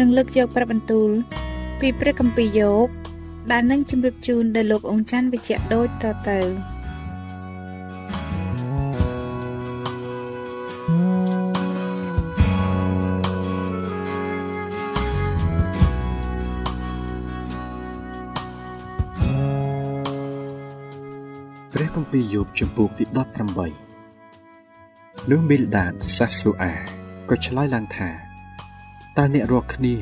នឹងលើកយកព្រះបន្ទូល ពីព្រះគម្ពីរយោបដែលនឹងជម្រាបជូនដល់លោកអង្ចាន់វិជ្ជៈដូចតទៅព្រះគម្ពីរយោបជំពូកទី18នោះមីលដាតសាស៊ូអាក៏ឆ្លើយឡើងថា តើអ្នករាល់គ្នា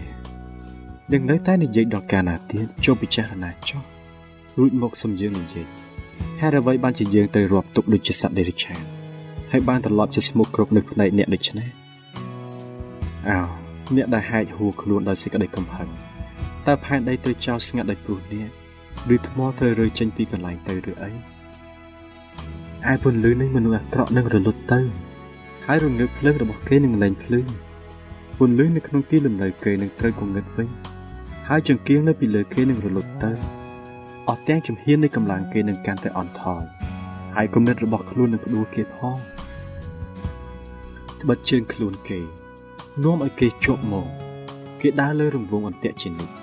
នឹងនៅតែនិយាយដល់កាលណាទៀតចូលពិចារណាចុះរួចមកសំយើងនិយាយហេតុអ្វីបានជាយើងទៅរាប់ទុកដូចជាសត្វដេរិឆានហើយបានត្រឡប់ជាស្មុគគ្រប់នៅផ្នែកអ្នកដូច្នេះអោអ្នកដែលហែកហួរខ្លួនដោយសេចក្តីកំហឹងតើផែនដីទៅចោលស្ងាត់ដោយព្រោះអ្នកឬថ្មត្រូវរើចេញពីកន្លែងទៅឬអីឯពន្លឺនៃមនុស្សអាក្រក់នឹងរលត់ទៅហើយរងើកភ្លើងរបស់គេនឹងលែងភ្លឺ ពន្លឺនៅក្នុងទីលំនៅគេនឹងត្រូវគងឹតវិញហើយចង្គៀងនៅពីលើគេនឹងរលត់ទៅអស់ទាំងជំហាននៃកម្លាំងគេនឹងកាន់តែអន់ថយហើយគំនិតរបស់ខ្លួននឹងផ្ដួលគេផងត្បិតជើងខ្លួនគេនាំឲ្យគេជាប់មកគេដើរលើរង្វង់អន្ទាក់ជានិច្ច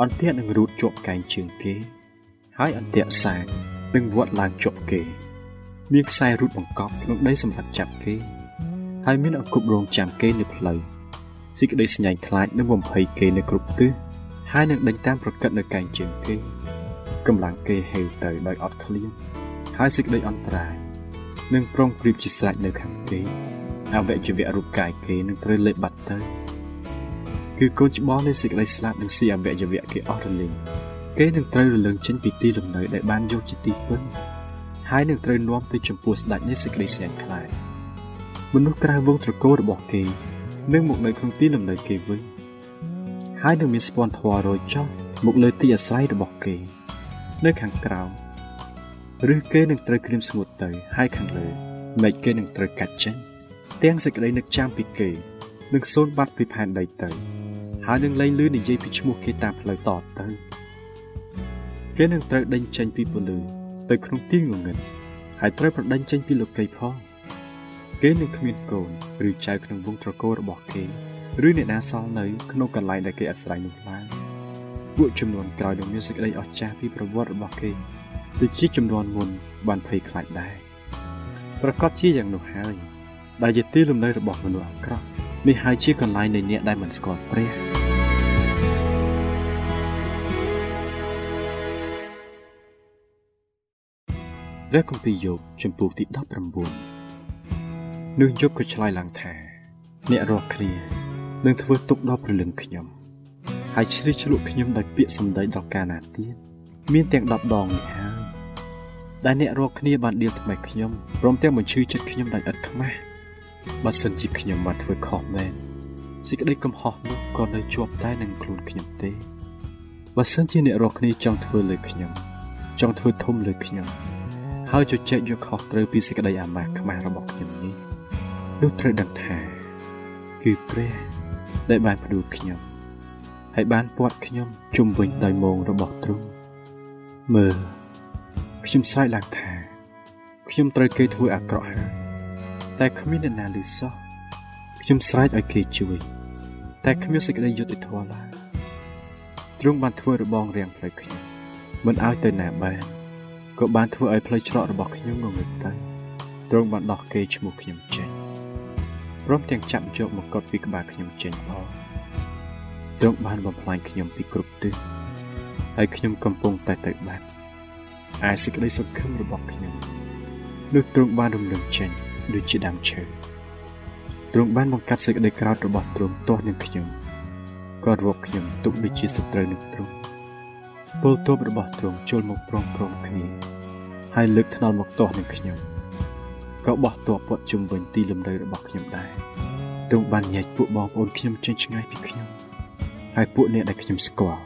អន្ទាក់នឹងរូតជាប់កែងជើងគេ ហើយអន្ទាក់សាងនឹងវត្តឡើងជាប់គេ មានខ្សែរូតបង្កប់ក្នុងដីសម្រាប់ចាប់គេ ហើយមានអង្គប់រងចាំគេនៅផ្លូវ សេចក្តីស្ញាញ់ខ្លាចនឹងបំភ័យគេនៅគ្រប់ទិសហើយនឹងដេញតាមប្រកិតនៅកែងជើងគេកម្លាំងគេហេវទៅដោយអត់ឃ្លានហើយសេចក្តីអន្តរាយនឹងប្រងព្រៀបជាស្រេចនៅខាងគេអវយវៈរូបកាយគេនឹងត្រូវលេបបាត់ទៅគឺកូនច្បងនៃសេចក្តីស្លាប់នឹងស៊ីអវយវៈគេអស់រលីងគេនឹងត្រូវរលឹងចេញពីទីលំនៅដែលបានយកជាទីពឹងហើយនឹងត្រូវនាំទៅចំពោះស្ដេចនៃសេចក្តីស្ញាញ់ខ្លាចមនុស្សក្រៅវងត្រកូលរបស់គេ នឹងមកនៅក្នុងទីលំនៅគេវិញហើយនឹងមានស្ពាន់ធွာរយចុះមកលើទីអាស្រ័យរបស់គេ នៅខាងក្រោមឬគេនឹងត្រូវក្រៀមស្ងួតទៅហើយខាងលើមេឃគេនឹងត្រូវកាត់ចេញទាំងសេចក្តីនឹកចាំពីគេនឹងសូនបាត់ពីផែនដីទៅហើយនឹងលែងលឺនិយាយពីឈ្មោះគេតាមផ្លូវតទៅគេនឹងត្រូវដេញចេញពីពលឺទៅក្នុងទីងងឹតហើយត្រូវប្រដេញចេញពីលោកីផង គេនឹងគ្មានកូនឬចៅក្នុងវងត្រកូលរបស់គេឬអ្នកណាសល់នៅក្នុងកន្លែងដែលគេអាស្រ័យនោះឡើយពួកចំនួនក្រោយនឹងមានសេចក្តីអស្ចារ្យពីប្រវត្តិរបស់គេដូចជាចំនួនមុនបានភ័យខ្លាចដែរប្រកាសជាយ៉ាងនោះហើយដែលជាទីលំនៅរបស់មនុស្សអាក្រក់នេះហើយជាកន្លែងនៃអ្នកដែលមិនស្គាល់ព្រះព្រះគម្ពីរយោបចំពោះទី19 នោះយប់ក៏ឆ្លើយឡើងថា អ្នករស់គ្នានឹងធ្វើទុកដល់ព្រលឹងខ្ញុំហើយជ្រេះជ្រក់ខ្ញុំដោយពាក្យសម្ដីដល់កាលណាទៀតមានទាំង10ដងនេះហើយដែលអ្នករកគ្នាបានដៀលថ្មីខ្ញុំព្រមទាំងបញ្ឈឺចិត្តខ្ញុំដោយឥតខ្មាស់បើសិនជាខ្ញុំបានធ្វើខុសមែនសេចក្តីកំហុសនោះក៏នៅជាប់តែនឹងខ្លួនខ្ញុំទេបើសិនជាអ្នករកគ្នាចង់ធ្វើលើខ្ញុំ ចង់ធ្វើធំលើខ្ញុំហើយជជែកយកខុសត្រូវពីសេចក្តីអាម៉ាស់ខ្មាស់របស់ខ្ញុំនេះ នោះត្រូវដឹងថាគឺព្រះដែលបានផ្ដួលខ្ញុំហើយបានពាត់ខ្ញុំជុំវិញដោយមងរបស់ទ្រង់មើលខ្ញុំស្រែកឡើងថាខ្ញុំត្រូវគេធ្វើអាក្រក់ហើយតែគ្មានអ្នកណាឮសោះខ្ញុំស្រែកឲ្យគេជួយតែគ្មានសេចក្តីយុត្តិធម៌ឡើយទ្រង់បានធ្វើរបងរាំងផ្លូវខ្ញុំមិនឲ្យទៅណាបានក៏បានធ្វើឲ្យផ្លូវច្រករបស់ខ្ញុំងងឹតទៅទ្រង់បានដោះគេឈ្មោះខ្ញុំចេញ ព្រមទាំងចាប់យកមកកត់ពីក្បាលខ្ញុំចេញផងទ្រង់បានបំផ្លាញខ្ញុំពីគ្រប់ទិសហើយខ្ញុំកំពុងតែទៅបាត់ឯសេចក្តីសង្ឃឹមរបស់ខ្ញុំនោះទ្រង់បានរំលឹកចេញដូចជាដើមឈើទ្រង់បានបង្កាត់សេចក្តីក្រោធរបស់ទ្រង់ទាស់នឹងខ្ញុំក៏រកខ្ញុំទុកដូចជាសត្រូវនឹងទ្រង់ពលទ័ពរបស់ទ្រង់ចូលមកព្រមព្រំគ្នាហើយលើកថ្នល់មកទាស់នឹងខ្ញុំ ក៏បោះទ័ពព័ទ្ធជុំវិញទីលំនៅរបស់ខ្ញុំដែរទ្រង់បានញែកពួកបងប្អូនខ្ញុំចេញឆ្ងាយពីខ្ញុំហើយពួកអ្នកដែលខ្ញុំស្គាល់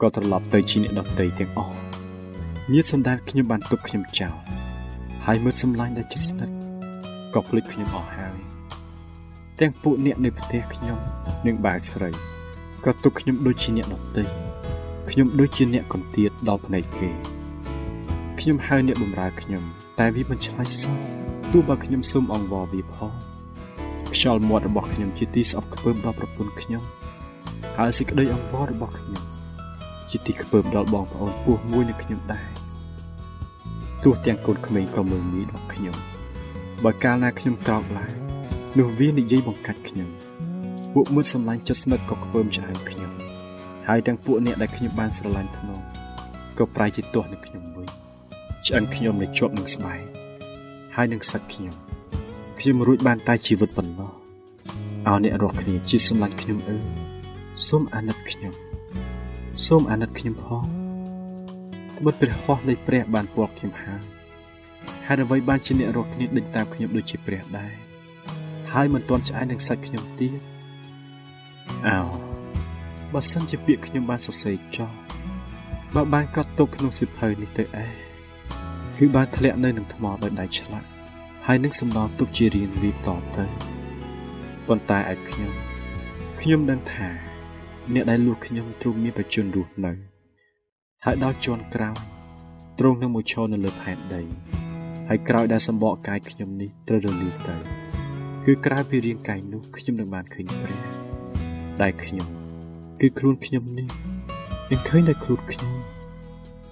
ក៏ត្រឡប់ទៅជាអ្នកដទៃទាំងអស់ញាតិសន្តានខ្ញុំបានទុកខ្ញុំចោលហើយមើលសម្លាញ់ដែលជិតស្និទ្ធក៏ភ្លេចខ្ញុំអស់ហើយទាំងពួកអ្នកនៅផ្ទះខ្ញុំនិងបាវស្រីក៏ទុកខ្ញុំដូចជាអ្នកដទៃខ្ញុំដូចជាអ្នកកំទៀតដល់ភ្នែកគេខ្ញុំហៅអ្នកបម្រើខ្ញុំ តែវាមិនឆ្លើយសោះ ទោះបើខ្ញុំសុំអង្វរវាផងខ្យល់មាត់របស់ខ្ញុំជាទីស្អប់ខ្ពើមដល់ប្រពន្ធខ្ញុំហើយសេចក្តីអង្វររបស់ខ្ញុំជាទីខ្ពើមដល់បងប្អូនពោះមួយនឹងខ្ញុំដែរទោះទាំងកូនក្មេងក៏មើលងាយដល់ខ្ញុំបើកាលណាខ្ញុំក្រោកឡើងនោះវានិយាយបង្កាច់ខ្ញុំពួកមិត្តសម្លាញ់ចិត្តស្និទ្ធក៏ខ្ពើមឆ្អើមខ្ញុំហើយទាំងពួកអ្នកដែលខ្ញុំបានស្រឡាញ់ធ្នមក៏ប្រែជាទាស់នឹងខ្ញុំវិញឆ្អឹងខ្ញុំនៅជាប់នឹងស្បែក ហើយនឹងសាច់ខ្ញុំខ្ញុំរួចបានតែជីវិតប៉ុណ្ណោះឲ្យអ្នករស់គ្នាជាសម្លាញ់ខ្ញុំអើសូមអាណិតខ្ញុំសូមអាណិតខ្ញុំផងត្បិតព្រះហស្ថនៃព្រះបានពណ៌ខ្ញុំហើយហេតុអ្វីបានជាអ្នករស់គ្នាដេញតាមខ្ញុំដូចជាព្រះដែរហើយមិនទាន់ឆ្អែតនឹងសាច់ខ្ញុំទៀតអោបើសិនជាពាក្យខ្ញុំបានសរសេរចោលបើបានកត់ទុកក្នុងសិភៅនេះទៅឯង គឺបានធ្លាក់នៅនឹងថ្មដោយដៃឆ្លាក់ហើយនឹងសំណល់ទុកជារៀងរៀបតទៅប៉ុន្តែឯខ្ញុំខ្ញុំដឹងថា អ្នកដែលលួចខ្ញុំទ្រង់មានប្រជញ្ញរស់នៅហើយដល់ជន់ក្រោមទ្រង់នឹងមកឈរនៅលើផែនដីហើយក្រោយដែលសម្បកកាយខ្ញុំនេះត្រូវរលាយទៅគឺក្រៅពីរាងកាយនោះខ្ញុំនឹងបានឃើញព្រះដែលខ្ញុំ គឺខ្លួនខ្ញុំនេះនឹងឃើញតែខ្លួនខ្ញុំ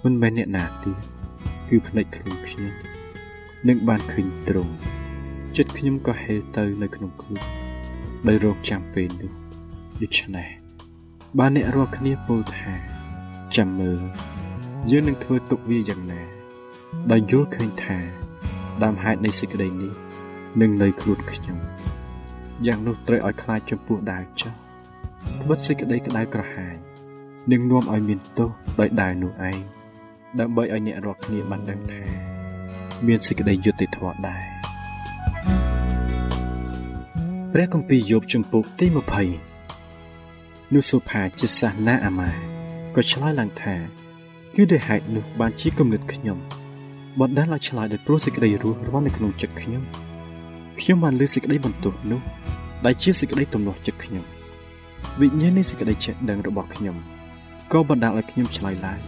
មិនមែនអ្នកណាទៀត គឺភ្នែកខ្លួនខ្ញុំនឹងបានឃើញត្រង់ចិត្តខ្ញុំក៏ហេទៅនៅក្នុងខ្លួនដោយរកចាំពេលនោះដូច្នេះបានអ្នករាល់គ្នាពោលថាចាំមើលយើងនឹងធ្វើទុកវាយ៉ាងណាដោយយល់ឃើញថាដើមហេតុនៃសេចក្តីនេះនឹងនៅខ្លួនខ្ញុំយ៉ាងនោះត្រូវឲ្យខ្លាចចំពោះដាវចោះត្បិតសេចក្តីក្តៅក្រហាយនឹងនាំឲ្យមានទោសដោយដាវនោះឯង ដើម្បីឲ្យអ្នករាល់គ្នាបានដឹងថា មានសេចក្តីយុត្តិធម៌ដែរព្រះគម្ពីរយោបជំពូកទី20នោះសុផាជាសាសនាអាម៉ាក៏ឆ្លើយឡើងថាគឺដោយហេតុនោះបានជាគំនិតខ្ញុំបណ្ដាលឲ្យឆ្លើយដោយព្រោះសេចក្តីរស់រាន់នៅក្នុងចិត្តខ្ញុំខ្ញុំបានលើសេចក្តីបន្ទោសនោះដែលជាសេចក្តីទំនាស់ចិត្តខ្ញុំវិញ្ញាណនៃសេចក្តីចេះដឹងរបស់ខ្ញុំក៏បណ្ដាលឲ្យខ្ញុំឆ្លើយឡើង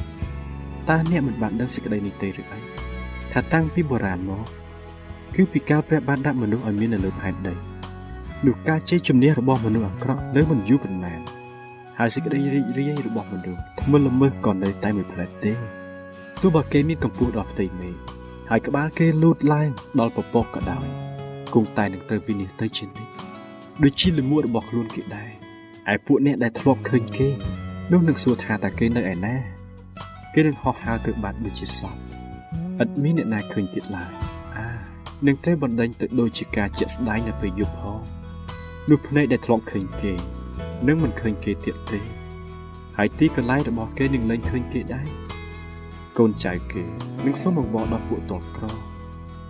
តើអ្នកមិនបានដឹងសេចក្តីនេះទេឬអីថាតាំងពីបុរាណមកគឺពីកាលព្រះបានដាក់មនុស្សឲ្យមាននៅលើផែនដីនោះការជ័យជំនះរបស់មនុស្សអាក្រក់នៅមិនយូរប៉ុន្មានហើយសេចក្តីរីករាយរបស់មនុស្សធ្មឹលល្មើសក៏នៅតែមិនផ្លែតទេទោះបើគេមានកម្ពស់ដល់ផ្ទៃមេឃហើយក្បាលគេលូតឡើងដល់ពពកក៏ដោយគង់តែនឹងត្រូវវិនិច្ឆ័យទៅជានិច្ចដូចជាលមួតរបស់ខ្លួនគេដែរឯពួកអ្នកដែលធ្លាប់ឃើញគេនោះនឹងសួរថាតើគេនៅឯណា គេនឹងហោះហើរទៅបាត់ដូចជាសពឥតមានអ្នកណាឃើញទៀតឡើយអានឹងត្រូវបណ្ដេញទៅដូចជាការជាក់ស្ដែងនៅពេលយប់ផងនោះភ្នែកដែលធ្លាប់ឃើញគេនឹងមិនឃើញគេទៀតទេហើយទីកន្លែងរបស់គេនឹងលែងឃើញគេដែរកូនចៅគេនឹងសូមអង្វរដល់ពួកតលក្រ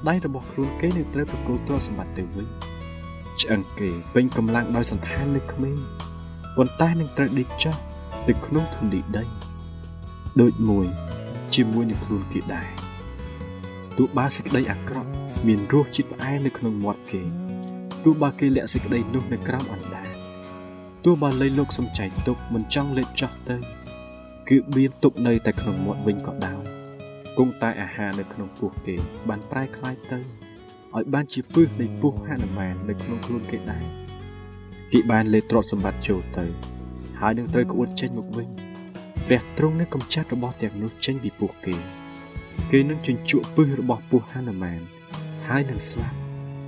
ដៃរបស់ខ្លួនគេនឹងត្រូវប្រគល់ទ្រព្យសម្បត្តិទៅវិញឆ្អឹងគេពេញកម្លាំងដោយសន្តាននៅក្មេងប៉ុន្តែនឹងត្រូវដេកចុះទៅក្នុងធូលីដី ដូចមួយជាមួយនឹងខ្លួនគេដែរទោះបើសេចក្តីអាក្រក់មានរសជាតិផ្អែមនៅក្នុងមាត់គេទោះបើគេលាក់សេចក្តីនោះនៅក្រោមអណ្ដាត ទោះបើលេលោកសំចៃទុកមិនចង់លេបចោះទៅគឺបៀនទុកនៅតែក្នុងមាត់វិញក៏ដោយគង់តែអាហារនៅក្នុងពោះគេបានប្រែคล้ายទៅឲ្យបានជាពឹសនៃពោះហនុមាននៅក្នុងខ្លួនគេដែរគេបានលេទ្រព្យសម្បត្តិចូលទៅហើយនឹងត្រូវក្អួតចេញមកវិញ ព្រះទ្រង់នឹងកំចាត់របស់ទាំងនោះចេញពីពោះគេគេនឹងជញ្ជក់ពឹសរបស់ពោះហនុមានហើយនឹងស្លាប់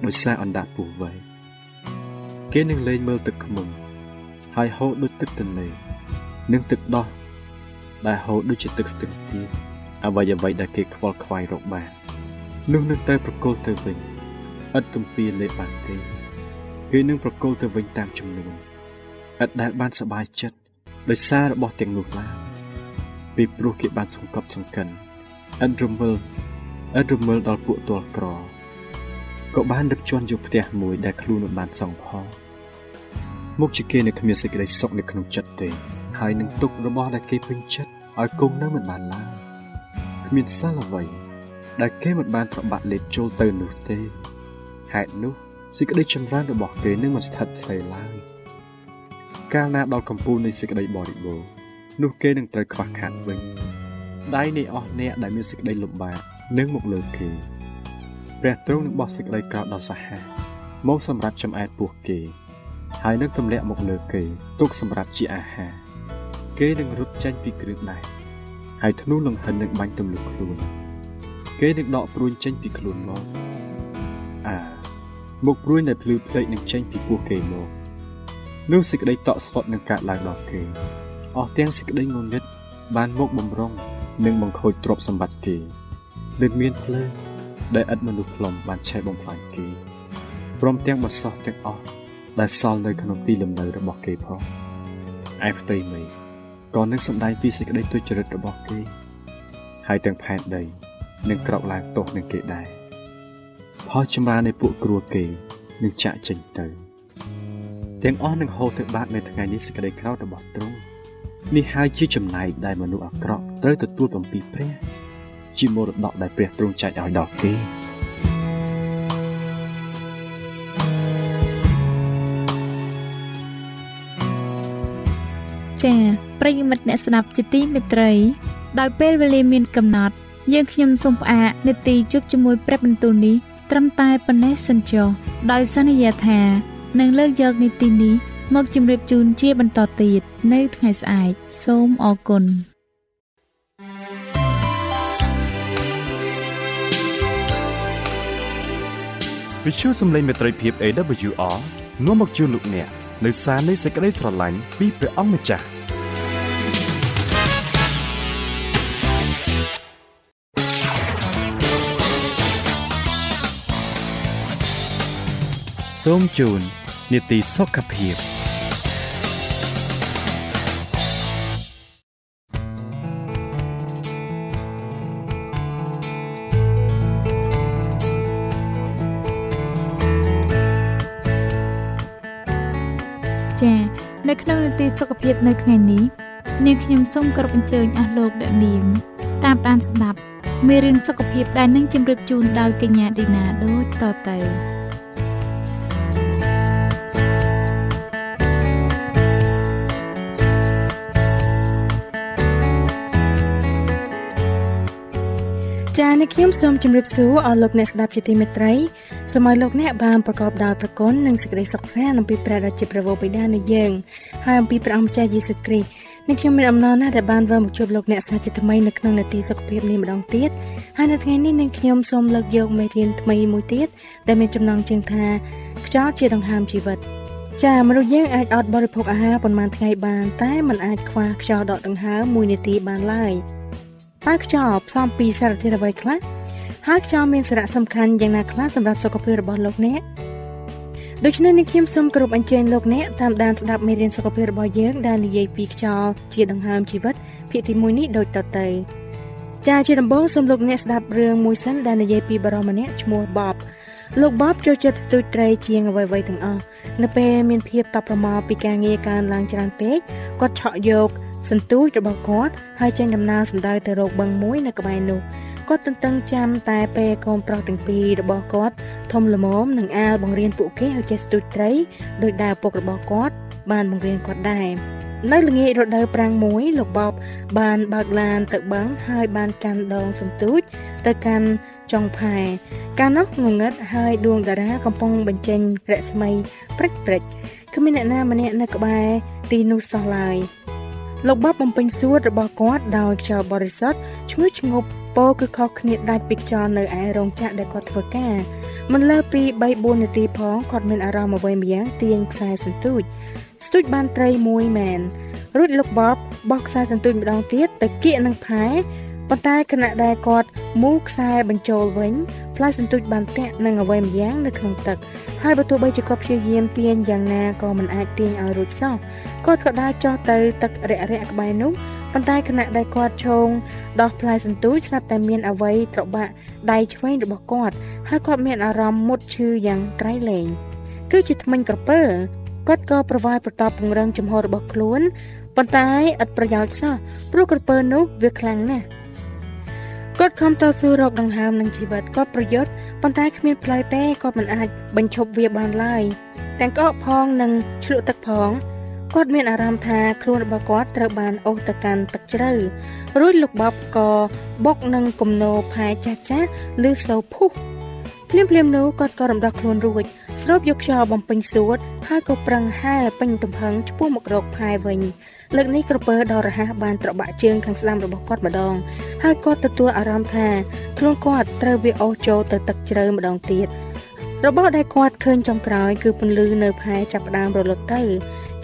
ដោយសារអណ្ដាតពោះវែងគេនឹងលែងមើលទឹកខ្មុំហើយហូរដូចទឹកទន្លេនិងទឹកដោះដែលហូរដូចជាទឹកស្ទឹងទៀតអ្វីអ្វីដែលគេខ្វល់ខ្វាយរកបាននោះនឹងទៅប្រគល់ទៅវិញឥតទំពាលេបានទេគេនឹងប្រគល់ទៅវិញតាមចំនួនឥតដែលបានសบายចិត្តដោយសាររបស់ទាំងនោះឡើយ ពីព្រោះគេបានសង្កត់សង្កិនឥតរមិលឥតរមិលដល់ពួកទាល់ក្រក៏បានដឹកជន់យកផ្ទះមួយដែលខ្លួនមិនបានសង់ផងមុខជាគេនៅគ្មានសេចក្តីសុខនៅក្នុងចិត្តទេ ហើយនឹងទុករបស់ដែលគេពេញចិត្តឲ្យគង់នៅមិនបានឡើយគ្មានសាលអ្វីដែលគេមិនបានប្របាក់លេបចូលទៅនោះទេហេតុនោះសេចក្តីចម្រើនរបស់គេនឹងមិនស្ថិតស្ថេរឡើយកាលណាដល់កម្ពូលនៃសេចក្តីបរិបូរណ៍ នោះគេនឹងត្រូវខ្វះខាតវិញដៃនៃអស់អ្នកដែលមានសេចក្តីលំបាកនឹងមកលើគេព្រះទ្រង់នឹងបោះសេចក្តីក្រោធដល់សាហាមកសម្រាប់ចំអែតពោះគេ ហើយនឹងទម្លាក់មកលើគេទុកសម្រាប់ជាអាហារគេនឹងរត់ចេញពីគ្រឿងដែរហើយធ្នូលង្ហិននឹងបាញ់ទម្លុះខ្លួនគេនឹងដកព្រួញចេញពីខ្លួនមកអាមុខព្រួញដែលភ្លឺភ្លេចនឹងចេញពីពោះគេមកនោះសេចក្តីតក់ស្លុតនឹងកើតឡើងដល់គេ អស់ទាំងសេចក្តីងងឹតបានមកបំរុងនិងបង្ខូចទ្រព្យសម្បត្តិគេនឹងមានភ្លើងដែលឥតមនុស្សផ្លុំបានឆេះបំផ្លាញគេព្រមទាំងបន្សោះទាំងអស់ដែលសល់នៅក្នុងទីលំនៅរបស់គេផងឯផ្ទៃមេឃក៏នឹងសម្ដែងពីសេចក្តីទុច្ចរិតរបស់គេ ហើយទាំងផែនដីនឹងក្រោកឡើងទោសនឹងគេដែរផលចម្រើននៃពួកគ្រួគេនឹងចាក់ចេញទៅ ទាំងអស់នឹងហូរទៅបាតនៅថ្ងៃនេះសេចក្តីក្រោធរបស់ទ្រង់ នេះហើយជាចំណែកដែលមនុស្សអាក្រក់ត្រូវទទួលបំពីព្រះ ជាមរតកដែលព្រះទ្រង់ចែកឲ្យដល់គេចា៎ប្រិយមិត្តអ្នកស្ដាប់ជាទីមេត្រី ដោយពេលវេលាមានកំណត់ យើងខ្ញុំសូមផ្អាកនាទីជប់ជាមួយព្រឹបបន្ទូលនេះត្រឹមតែប៉ុណ្ណេះសិនចុះដោយសន្យាថានឹងលើកយកនីតិនេះ មកជម្រាបជូនជាបន្តទៀតនៅថ្ងៃស្អែកសូមអរគុណវិទ្យុសំឡេងមេត្រីភាព AWR នាំមកជូនលោកអ្នកនៅសារនៃសេចក្តីស្រឡាញ់ពីព្រះអង្គម្ចាស់សូមជូននីតិសុខភាព សុខភាពនៅថ្ងៃនេះនាងខ្ញុំសូមគោរពអញ្ជើញអស់លោកអ្នកនាងតាមដានស្ដាប់មេរៀនសុខភាពដែលនឹងជម្រាបជូនដោយកញ្ញាឌីណាដូចតទៅចា៎អ្នកខ្ញុំសូមជម្រាបសួរអស់លោកអ្នកស្ដាប់ជាទីមេត្រី សូមឲ្យលោកអ្នកបានប្រកបដោយប្រគុណនិងសេចក្តីសុខសាន្តអំពីព្រះរាជាប្រវោបិតានៃយើងហើយអំពីព្រះអង្គម្ចាស់យេស៊ូវគ្រីស្ទអ្នកខ្ញុំមានអំណរណាស់ដែលបានវិលមកជួបលោកអ្នកសាជាថ្មីនៅក្នុងនាទីសុខភាពនេះម្ដងទៀតហើយនៅថ្ងៃនេះនឹងខ្ញុំសូមលើកយកមេរៀនថ្មីមួយទៀតដែលមានចំណងជើងថាខ្យល់ជាដង្ហើមជីវិតចាមនុស្សយើងអាចអត់បរិភោគអាហារប៉ុន្មានថ្ងៃបាន តែมันអាចខ្វះខ្យល់ដកដង្ហើម1នាទីបានឡើយតើខ្យល់ផ្សំពីសារធាតុអ្វីខ្លះ ហើយខ្យល់មានសារៈសំខាន់យ៉ាងណាខ្លះសម្រាប់សុខភាពរបស់លោកអ្នកដូច្នេះនេះខ្ញុំសូមគោរពអញ្ជើញលោកអ្នកតាមដានស្ដាប់មេរៀនសុខភាពរបស់យើងដែលនិយាយពីខ្យល់ជាដង្ហើមជីវិតភាគទី1នេះដូចតទៅចាជាដំបូងសូមលោកអ្នកស្ដាប់រឿងមួយសិនដែលនិយាយពីបរិមម្នាក់ឈ្មោះបបលោកបបចូលចិត្តស្ទូចត្រីជាងអ្វីៗទាំងអស់នៅពេលមានភាពតប់ប្រមល់ពីការងារកើនឡើងច្រើនពេកគាត់ឆក់យកសន្ទូចរបស់គាត់ហើយចេញដំណើរសម្ដៅទៅរកបឹងមួយនៅក្បែរនោះ គាត់ទន្ទឹងចាំតែពេលកូនប្រុសទាំងពីររបស់គាត់ធំល្មមនឹងអាលបង្រៀនពួកគេឲ្យចេះស្ទូចត្រីដោយដែលឪពុករបស់គាត់បានបង្រៀនគាត់ដែរនៅល្ងាចរដូវប្រាំងមួយលោកបបបានបើកឡានទៅបឹងហើយបានកាន់ដងសន្ទូចទៅកាន់ចុងផែកាលនោះងងឹតហើយដួងតារាកំពុងបញ្ចេញរស្មីព្រិចព្រិចគ្មានអ្នកណាម្នាក់នៅក្បែរទីនោះសោះឡើយលោកបបបំពេញសួតរបស់គាត់ដោយខ្យល់បរិសុទ្ធឈ្ងុយឈ្ងប់ ពោគឺខុសគ្នាដាច់ពីខ្យល់នៅឯរោងចក្រដែលគាត់ធ្វើការមិនលើពី3 4នាទីផងគាត់មានអារម្មណ៍អ្វីម្យ៉ាងទាញខ្សែសន្ទូចស្ទូចបានត្រីមួយមែនរួចលោកបបបោះខ្សែសន្ទូចម្ដងទៀតទៅគៀកនឹងផែប៉ុន្តែខណៈដែលគាត់មូខ្សែបញ្ចូលវិញផ្លែសន្ទូចបានតាក់នឹងអ្វីម្យ៉ាងនៅក្នុងទឹកហើយបើទោះបីជាគាត់ព្យាយាមទាញយ៉ាងណាក៏មិនអាចទាញឲ្យរួចសោះគាត់ក៏ដើរចុះទៅទឹករាក់រាក់ក្បែរនោះ ប៉ុន្តែខណៈដែលគាត់ឈោងដោះផ្លែសន្ទូចស្រាប់តែមានអ្វីត្របាក់ដៃឆ្វេងរបស់គាត់ហើយគាត់មានអារម្មណ៍មុតឈឺយ៉ាងក្រៃលែងគឺជាថ្មិញក្រពើគាត់ក៏ប្រវាយប្រតបពង្រឹងចំហរបស់ខ្លួនប៉ុន្តែឥតប្រយោជន៍សោះព្រោះក្រពើនោះវាខ្លាំងណាស់គាត់ខំតស៊ូរកដង្ហើមនឹងជីវិតគាត់ប្រយុទ្ធប៉ុន្តែគ្មានផ្លូវទេគាត់មិនអាចបញ្ឈប់វាបានឡើយទាំងក្អកផងនិងឆ្លក់ទឹកផង គាត់មានអារម្មណ៍ថាខ្លួនរបស់គាត់ត្រូវបានអូសទៅកាន់ទឹកជ្រៅរួចលោកបបក៏បុកនឹងគំនោផែចាស់ចាស់ឬសូភុះភ្លាមភ្លាមនោះគាត់ក៏រំដោះខ្លួនរួចស្រូបយកខ្យល់បំពេញសួតហើយក៏ប្រឹងហែលពេញទំហឹងឆ្ពោះមករកផែវិញលើកនេះក្រពើដ៏រហ័សបានត្របាក់ជើងខាងស្ដាំរបស់គាត់ម្ដងហើយគាត់ទទួលអារម្មណ៍ថាខ្លួនគាត់ត្រូវវាអូសចូលទៅទឹកជ្រៅម្ដងទៀតរបស់ដែលគាត់ឃើញចុងក្រោយគឺពន្លឺនៅផែចាប់ផ្ដើមរលត់ទៅ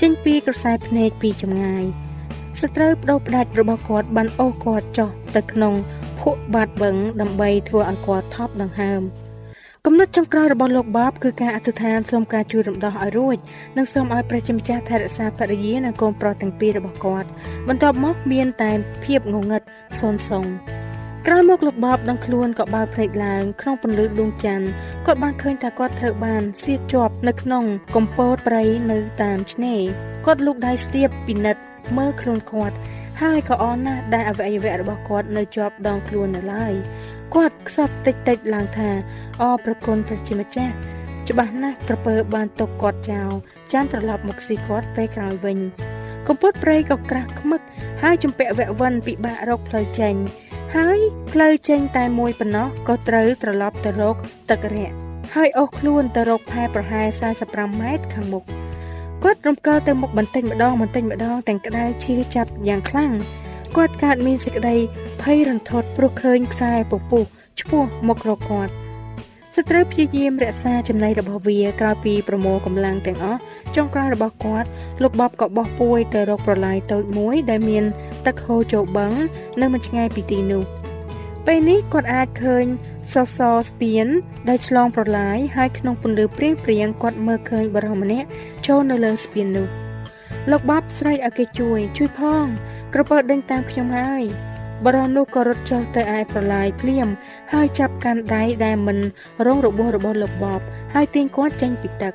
ចេញពីក្រសែភ្នែកពីចម្ងាយស្ត្រីបដោផ្ដាច់របស់គាត់បានអូសគាត់ចុះទៅក្នុងភក់បាតបឹងដើម្បីធ្វើឲ្យគាត់ថប់ដង្ហើម។គំនិតចុងក្រោយរបស់លោកបាបគឺការអធិដ្ឋានសូមការជួយរំដោះឲ្យរួចនិងសូមឲ្យព្រះជាម្ចាស់ថែរក្សាភរិយានិងកូនប្រុសទាំងពីររបស់គាត់បន្ទាប់មកមានតែភាពងងឹតសូនសង ក្រោយមកលោកបបដឹងខ្លួនក៏បើកភ្នែកឡើងក្នុងពន្លឺដួងច័ន្ទគាត់បានឃើញថាគាត់ត្រូវបានសៀតជាប់នៅក្នុងកំពតព្រៃនៅតាមឆ្នេរគាត់លូកដៃស្ទាបពិនិត្យមើលខ្លួនគាត់ហើយក៏អន់ណាស់ដែលអវយវៈរបស់គាត់នៅជាប់ដងខ្លួននៅឡើយគាត់ខ្សត់តិចតិចឡើងថាអរប្រគុណព្រះជាម្ចាស់ច្បាស់ណាស់ក្រពើបានទុកគាត់ចោលចាំត្រឡប់មកស៊ីគាត់ពេលក្រោយវិញកំពត់ព្រៃក៏ក្រាស់ខ្មឹកហើយជំពាក់វៈវិនពិបាករកផ្លូវចេញ ហើយផ្លូវចេញតែមួយប៉ុណ្ណោះក៏ត្រូវត្រឡប់ទៅរកទឹករយៈហើយអូសខ្លួនទៅរកផែប្រហែល45ម៉ែត្រខាងមុខគាត់រំកិលទៅមុខបន្តិចម្ដងបន្តិចម្ដងទាំងក្តៅឈឺចាប់យ៉ាងខ្លាំងគាត់កើតមានសេចក្តីភ័យរន្ធត់ព្រោះឃើញខ្សែពពុះឈ្មោះមករកគាត់ ស្ត្រីព្យាយាមរក្សាចំណីរបស់វាក្រោយពីប្រមូលកម្លាំងទាំងអស់ចុងក្រោយរបស់គាត់លោកបបក៏បោះពួយទៅរកប្រឡាយតូចមួយដែលមានទឹកហូរចូលបឹងនៅមិនឆ្ងាយពីទីនោះពេលនេះគាត់អាចឃើញសសរស្ពានដែលឆ្លងប្រឡាយហើយក្នុងពន្លឺព្រៀងព្រៀងគាត់មើលឃើញបរិសម្នាក់ចូលនៅលើស្ពាននោះលោកបបស្រែកឲ្យគេជួយ ជួយផងក្រពើដេញតាមខ្ញុំហើយ បរោះនោះក៏រត់ចុះទៅឯប្រឡាយភ្លាម ហើយចាប់កាន់ដៃដែលមិនរងរបួសរបស់លោកបបហើយទាញគាត់ចេញពីទឹក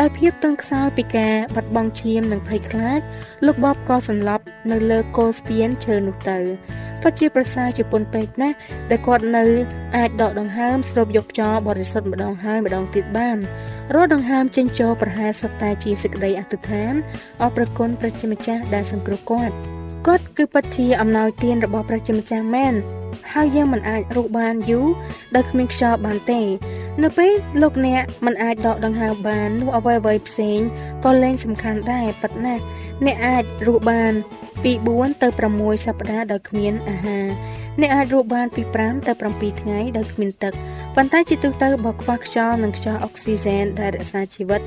ដោយភាពតឹងខ្សោយពីការបាត់បង់ឈាមនិងភ័យខ្លាចលោកបបក៏សន្លប់នៅលើគោលស្ពានឈើនោះទៅពិតជាប្រសើរជាពុនពេកណាស់ដែលគាត់នៅអាចដកដង្ហើមស្រូបយកខ្យល់បរិសុទ្ធម្ដងហើយម្ដងទៀតបានរាល់ដង្ហើមចេញចូលប្រហែលសុទ្ធតែជាសេចក្តីអធិដ្ឋានអរព្រគុណព្រះជាម្ចាស់ដែលសង្គ្រោះគាត់ គាត់គឺពិតជាអំណោយទានរបស់ព្រះជាម្ចាស់មែនហើយយើងមិនអាចរស់បានយូរដោយគ្មានខ្យល់បានទេ នៅពេលលោកអ្នកមិនអាចដកដង្ហើមបាននោះអ្វីអ្វីផ្សេងក៏លែងសំខាន់ដែរប៉ុន្តែអ្នកអាចរស់បានពី4ទៅ6សប្តាហ៍ដោយគ្មានអាហារអ្នកអាចរស់បានពី5ទៅ7ថ្ងៃដោយគ្មានទឹកប៉ុន្តែជាទូទៅបើខ្វះខ្យល់និងខ្យល់អុកស៊ីហ្សែនដែលរក្សាជីវិត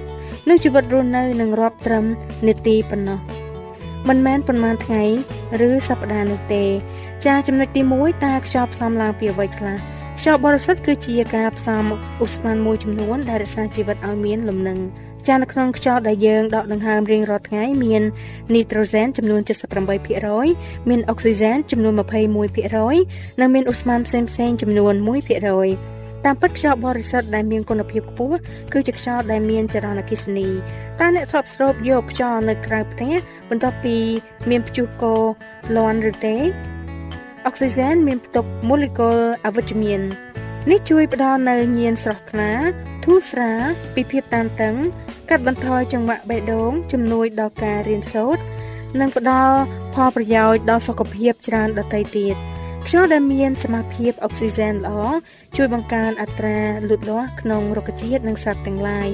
នោះជីវិតរស់នៅនឹងរាប់ត្រឹមនាទីប៉ុណ្ណោះ មិនមែនប៉ុន្មានថ្ងៃឬសប្តាហ៍នោះទេចាចំណុចទី1តើខ្យល់ផ្សំឡើងពីអ្វីខ្លះខ្យល់បរិសុទ្ធគឺជាការផ្សំឧស្ម័នមួយចំនួនដែលរក្សាជីវិតឲ្យមានលំនឹងចានៅក្នុងខ្យល់ដែលយើងដកដង្ហើមរៀងរាល់ថ្ងៃមាននីត្រូសែនចំនួន78%មានអុកស៊ីហ្សែនចំនួន21%និងមានឧស្ម័នផ្សេងៗចំនួន1% តាមពិតខ្យល់បរិសុទ្ធដែលមានគុណភាពខ្ពស់គឺជាខ្យល់ដែលមានចរន្តអគ្គិសនីតើអ្នកស្រូបស្រូបយកខ្យល់នៅក្រៅផ្ទះបន្ទាប់ពីមានព្យុះកូលាន់ឬទេអុកស៊ីហ្សែនមានផ្ទុកម៉ូលេគុលអវិជ្ជមាននេះជួយផ្ដល់នូវញៀនស្រស់ថ្លាធូរស្រាលពីភាពតានតឹង កាត់បន្ថយចង្វាក់បេះដូងជំនួយដល់ការរៀនសូត្រនិងផ្ដល់ផលប្រយោជន៍ដល់សុខភាពច្រើនដទៃទៀត ខ្យល់ដែលមានសមាភិបអុកស៊ីហ្សែនល្អជួយបង្កើនអត្រាលូតលាស់ក្នុងរុក្ខជាតិនិងសត្វទាំងឡាយ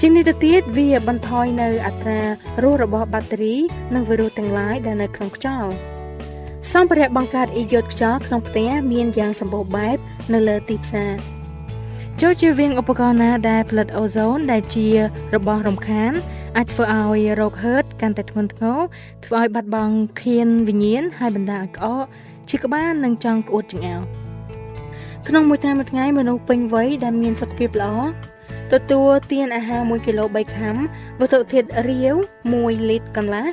ជាងនេះទៅទៀតវាបន្ថយនៅអត្រារស់របស់បាក់តេរី និងវីរុសទាំងឡាយដែលនៅក្នុងខ្យល់សម្ភារៈបង្កើតអ៊ីយ៉ូតខ្យល់ក្នុងផ្ទះមានយ៉ាងសម្បូរបែបនៅលើទីផ្សារចូលជាវៀងឧបករណ៍ណាដែលផលិតអូโซនដែលជារបស់រំខានអាចធ្វើឲ្យរោគហឺតកាន់តែធ្ងន់ធ្ងរធ្វើឲ្យបាត់បង់ខៀនវិញ្ញាណហើយបណ្ដាលឲ្យក្អក ជាក្បាលនិងចង់ក្អួតចង្អោរក្នុងមួយថ្ងៃមួយថ្ងៃមនុស្សពេញវ័យដែលមានសុខភាពល្អទទួលទានអាហារ1គីឡូ3ខាំវត្ថុធាតុរាវ1លីត្រកន្លះ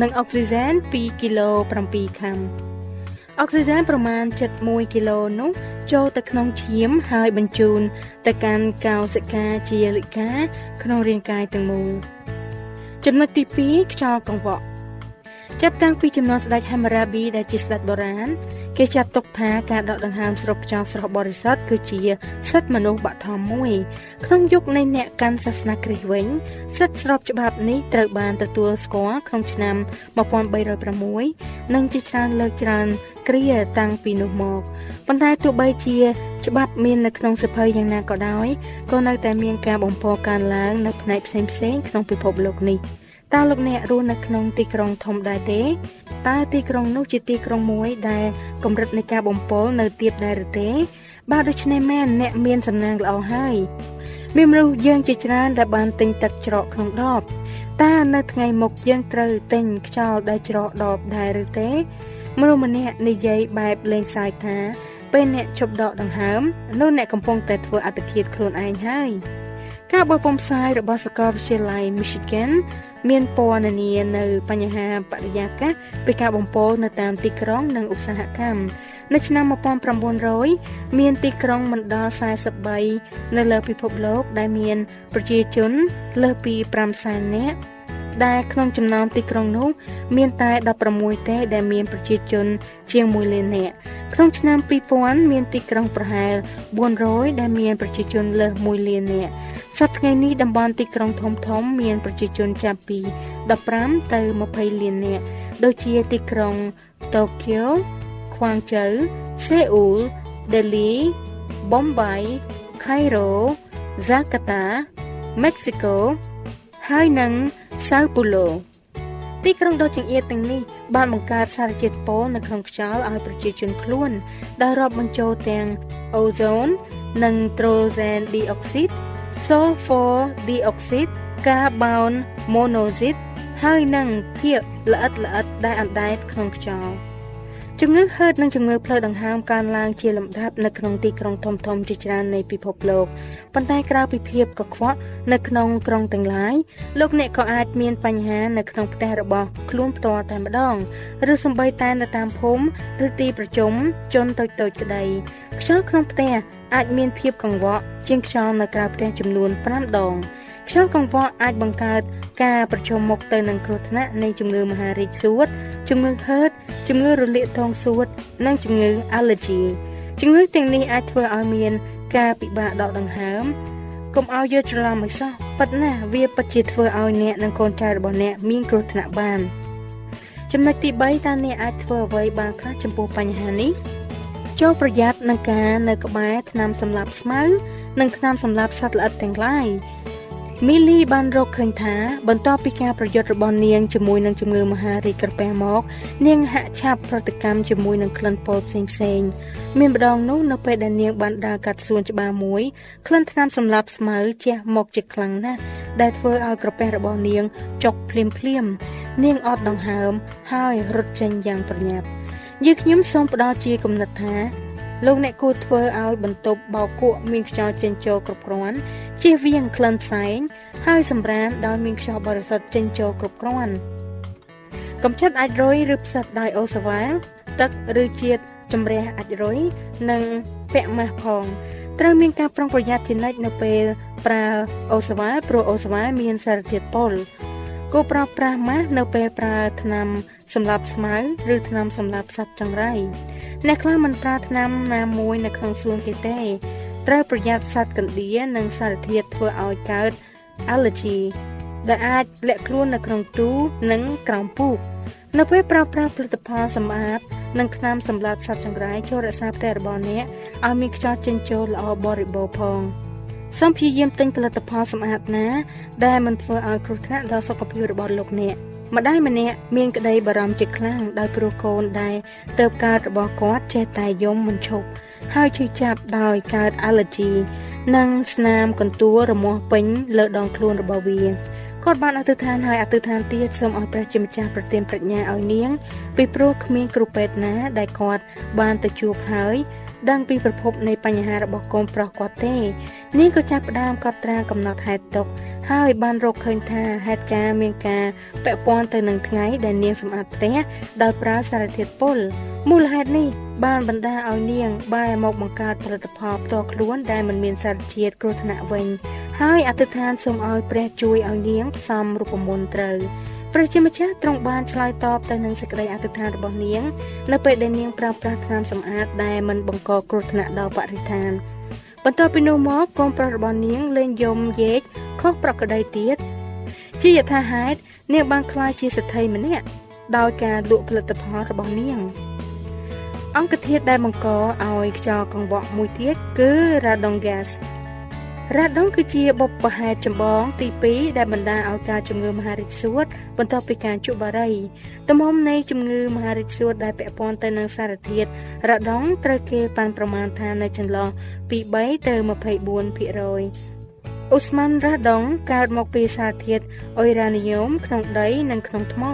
និងអុកស៊ីហ្សែន2គីឡូ7ខាំអុកស៊ីហ្សែនប្រមាណ71គីឡូនោះចូលទៅក្នុងឈាមហើយបញ្ជូនទៅកាន់កោសិកាជាលិកាក្នុងរាងកាយទាំងមូលចំណុចទី2ខ្យល់កង្វក់ ចាប់តាំងពីចំនួនស្ដេចហាមរាប៊ីដែលជាស្ដេចបុរាណគេចាត់ទុកថាការដកដង្ហើមស្រូបខ្យល់ស្រស់បរិសុទ្ធគឺជាសិទ្ធិមនុស្សបឋមមួយក្នុងយុគនៃអ្នកកាន់សាសនាគ្រីស្ទវិញសិទ្ធិស្របច្បាប់នេះត្រូវបានទទួលស្គាល់ក្នុងឆ្នាំ1306និងជាច្រើនលើកច្រើនគ្រាតាំងពីនោះមកប៉ុន្តែទោះបីជា ច្បាប់មាននៅក្នុងសិភៅយ៉ាងណាក៏ដោយក៏នៅតែមានការបំផុសកើនឡើងនៅផ្នែកផ្សេងៗក្នុងពិភពលោកនេះ តើលោកអ្នករស់នៅក្នុងទីក្រុងធំដែរទេតើទីក្រុងនោះជាទីក្រុងមួយដែលកម្រិតនៃការបំពុលនៅទាបដែរឬទេបើដូច្នេះមែនអ្នកមានសំណាងល្អហើយមានមនុស្សយើងជាច្រើនដែលបានទិញទឹកច្រកក្នុងដបតើនៅថ្ងៃមុខយើងត្រូវទិញខ្យល់ដែលច្រកដបដែរឬទេ មនុស្សម្នាក់និយាយបែបលេងសើចថាពេលអ្នកជប់ដកដង្ហើមនោះអ្នកកំពុងតែធ្វើអត្តឃាតខ្លួនឯងហើយការបោះពុំផ្សាយរបស់សាកលវិទ្យាល័យ Michigan មានពណ៌នានានៅបញ្ហាបរិយាកាសពីការបំពុលនៅតាមទីក្រុងនិងឧស្សាហកម្មនៅឆ្នាំ1900មានទីក្រុងមិនដល់43នៅលើពិភពលោកដែលមានប្រជាជនលើសពី5សែននាក់ដែលក្នុងចំណោមទីក្រុងនោះមានតែ16ទេដែលមានប្រជាជនជាង1លាននាក់ក្នុងឆ្នាំ2000មានទីក្រុងប្រហែល400ដែលមានប្រជាជនលើស1លាននាក់ សប្តាហ៍ថ្ងៃនេះតំបន់ទីក្រុងធំធំមានប្រជាជនចាប់ពី15ទៅ20លាននាក់ដូចជាទីក្រុងតូក្យូខ្វាងជូសេអ៊ូលដេលីបំបីខេរ៉ូហ្សាកាតាមិចស៊ីកូហើយនិងសាវពូឡូទីក្រុងដ៏ចង្អៀតទាំងនេះបានបង្កើតសារជាតិពុលនៅក្នុងខ្យល់ឲ្យប្រជាជនខ្លួន ដែលរាប់បញ្ចូលទាំងអូโซន និងត្រូសែនឌីអុកស៊ីត sulfur dioxide carbon monoxide ហើយនិងភាគល្អិតល្អិតដែលអណ្ដែតក្នុងខ្យល់ ជំងឺហឺតនិងជំងឺផ្លូវដង្ហើមកើនឡើងជាលំដាប់នៅក្នុងទីក្រុងធំធំជាច្រើននៃពិភពលោកប៉ុន្តែក្រៅពីភាពកខ្វក់នៅក្នុងក្រុងទាំងឡាយលោកអ្នកក៏អាចមានបញ្ហានៅក្នុងផ្ទះរបស់ខ្លួនផ្ទាល់តែម្ដងឬសម្បីតែនៅតាមភូមិឬទីប្រជុំជនតូចៗក្តីខ្យល់ក្នុងផ្ទះអាចមានភាពកង្វក់ជាងខ្យល់នៅក្រៅផ្ទះចំនួន5ដង ខ្យល់កង្វក់អាចបង្កើតការប្រឈមមុខទៅនឹងគ្រោះថ្នាក់នៃជំងឺមហារីកសួតជំងឺហឺតជំងឺរលាកទងសួត និងជំងឺ allergy ជំងឺទាំងនេះអាចធ្វើឲ្យមានការពិបាកដកដង្ហើមកុំឲ្យយកច្រឡំឲ្យសោះប៉ិតណាវាពិតជាធ្វើឲ្យអ្នកនិងកូនចៅរបស់អ្នកមានគ្រោះថ្នាក់បានចំណុចទី3តើអ្នកអាចធ្វើអ្វីបានខ្លះចំពោះបញ្ហានេះចូលប្រយ័ត្ននឹងការនៅក្បែរថ្នាំសម្លាប់ស្មៅនិងថ្នាំសម្លាប់សត្វល្អិតទាំងឡាយ មីលីបានរកឃើញថាបន្ទាប់ពីការប្រយុទ្ធរបស់នាងជាមួយនឹងជំងឺមហារីកក្រពះមក នាងហាក់ឆាប់ប្រតិកម្មជាមួយនឹងក្លិនពុលផ្សេងផ្សេងមានម្ដងនោះនៅពេលដែលនាងបានដើរកាត់សួនច្បារមួយក្លិនថ្នាំសម្លាប់ស្មៅជះមកជាខ្លាំងណាស់ដែលធ្វើឲ្យក្រពះរបស់នាងចុកភ្លាមភ្លាមនាងអត់ដង្ហើមហើយរត់ចេញយ៉ាងប្រញាប់យើងខ្ញុំសូមផ្ដល់ជាគំនិតថា លោកអ្នកគួរធ្វើឲ្យបន្ទប់បោកគក់មានខ្យល់ចេញចូលគ្រប់គ្រាន់ជៀសវាងក្លិនផ្សែងហើយសម្រានដោយមានខ្យល់បរិសុទ្ធចេញចូលគ្រប់គ្រាន់កំចាត់អាចរុយឬផ្សិតដោយអូសាវ៉ាទឹកឬជាតិជំរះអាចរុយនិងពាក់ម៉ាស់ផងត្រូវមានការប្រុងប្រយ័ត្នជានិច្ចនៅពេលប្រើអូសាវ៉ាព្រោះអូសាវ៉ាមានសារធាតុពុលគួរប្រើប្រាស់ម៉ាស់នៅពេលប្រើថ្នាំ សម្រាប់ស្មៅឬថ្នាំសម្រាប់សត្វចង្រៃអ្នកខ្លះមិនប្រើថ្នាំណាមួយនៅក្នុងសួនគេទេត្រូវប្រយ័ត្នសត្វកណ្ដៀរនិងសារធាតុធ្វើឲ្យកើត allergy ដែលអាចលាក់ខ្លួននៅក្នុងទូនិងក្រោមពូកនៅពេលប្រើប្រាស់ផលិតផលសម្អាតនិងថ្នាំសម្លាប់សត្វចង្រៃចូលរក្សាផ្ទះរបស់អ្នកឲ្យមានខ្យល់ចេញចូលល្អបរិបូរណ៍ផងសូមព្យាយាមទិញផលិតផលសម្អាតណា ដែលមិនធ្វើឲ្យគ្រោះថ្នាក់ដល់សុខភាពរបស់លោកអ្នក ម្ដាយម្នាក់មានក្តីបារម្ភជាខ្លាំងដោយព្រោះកូនដែលទៅកើតរបស់គាត់ចេះតែយំមិនឈប់ហើយឈឺចាប់ដោយកើត allergy និងស្នាមកន្ទួលរមាស់ពេញលើដងខ្លួនរបស់វាគាត់បានអធិដ្ឋានហើយអធិដ្ឋានទៀតសូមឲ្យព្រះជាម្ចាស់ប្រទានប្រាជ្ញាឲ្យនាងពីព្រោះគ្មានគ្រូពេទ្យណាដែលគាត់បានទៅជួបហើយដឹងពីប្រភពនៃបញ្ហារបស់កូនប្រុសគាត់ទេនាងក៏ចាប់ផ្ដើមកត់ត្រាកំណត់ហេតុទុក ហើយបានរកឃើញថាហេតុការមានការពាក់ព័ន្ធទៅនឹងថ្ងៃដែលនាងសម្អាតផ្ទះដោយប្រើសារធាតុពុលមូលហេតុនេះបានបណ្ដាលឲ្យនាងបែរមកបង្កើតផលិតផលផ្ទាល់ខ្លួនដែលមិនមានសារជាតិគ្រោះថ្នាក់វិញ ហើយអធិដ្ឋានសូមឲ្យព្រះជួយឲ្យនាងផ្សំរូបមន្តត្រូវព្រះជាម្ចាស់ទ្រង់បានឆ្លើយតបទៅនឹងសេចក្តីអធិដ្ឋានរបស់នាង នៅពេលដែលនាងប្រើប្រាស់ថ្នាំសម្អាតដែលមិនបង្កគ្រោះថ្នាក់ដល់បរិស្ថាន បន្ទាប់ពីនោះមកកូនប្រុសរបស់នាងលេងយំយេកខុសប្រក្រតីទៀតជាយថាហេតុនាងបានក្លាយជាសេដ្ឋីម្នាក់ដោយការលក់ផលិតផលរបស់នាង អង្គធាតុដែលបង្កឲ្យខ្យល់កង្វក់មួយទៀតគឺ radon gas រ៉ាដុងគឺជាបុព្វហេតុចម្បងទី2ដែលបណ្ដាលឲ្យការជំងឺមហារីកសួត បន្ទាប់ពីការជក់បារីទំហំនៃជំងឺមហារីកសួតដែលពាក់ព័ន្ធទៅនឹងសារធាតុរ៉ាដុងត្រូវគេប៉ាន់ប្រមាណថានៅចន្លោះពី3ទៅ24%អូស្មန်រ៉ាដុងកើតមកពីសារធាតុអ៊ុយរ៉ានីយ៉ូមក្នុងដីនិងក្នុងថ្ម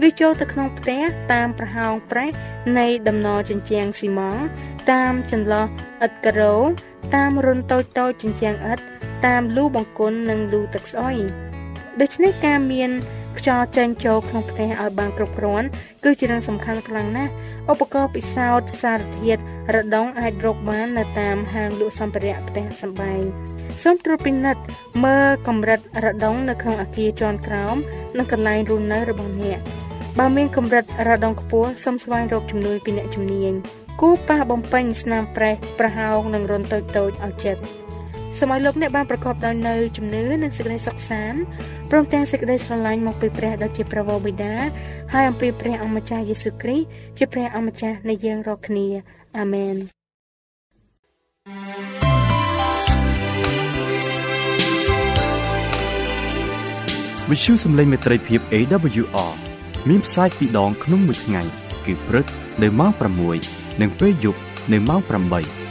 វាចូលទៅក្នុងផ្ទះតាមប្រហោងប្រេះនៃដំណជញ្ជាំងស៊ីម៉ង់តាមចន្លោះឥដ្ឋការ៉ូតាមរុនតូចតូចជញ្ជាំងឥដ្ឋតាមលូបង្គន់និងលូទឹកស្អុយដូច្នេះការមាន ខ្យល់ចេញចូលក្នុងផ្ទះឲ្យបានគ្រប់គ្រាន់គឺជារឿងសំខាន់ខ្លាំងណាស់ឧបករណ៍ពិសោធន៍សារធាតុរដុងអាចរកបាននៅតាមហាងលក់សម្ភារៈផ្ទះសម្បែងសូមត្រួតពិនិត្យមើលកម្រិតរដុងនៅក្នុងអគារជាន់ក្រោមនិងកន្លែងរស់នៅរបស់អ្នកបើមានកម្រិតរដុងខ្ពស់សូមស្វែងរកជំនួយពីអ្នកជំនាញគូប៉ះបំពេញស្នាមប្រេះប្រហោងនិងរុនតូចតូចឲ្យចិត្ត សូមឲ្យលោកអ្នកបានប្រកបដោយនៅជំនឿនិងសេចក្តីសុខសាន្តព្រមទាំងសេចក្តីស្រឡាញ់មកពីព្រះដ៏ជាព្រះវរបិតាហើយអំពីព្រះអម្ចាស់យេស៊ូវគ្រីស្ទជាព្រះអម្ចាស់នៃយើងរាល់គ្នាអាមែនវិទ្យុសំឡេងមេត្រីភាព AWR មានផ្សាយពីរដងក្នុងមួយថ្ងៃ គឺព្រឹកនៅម៉ោង6និងពេលយប់នៅម៉ោង8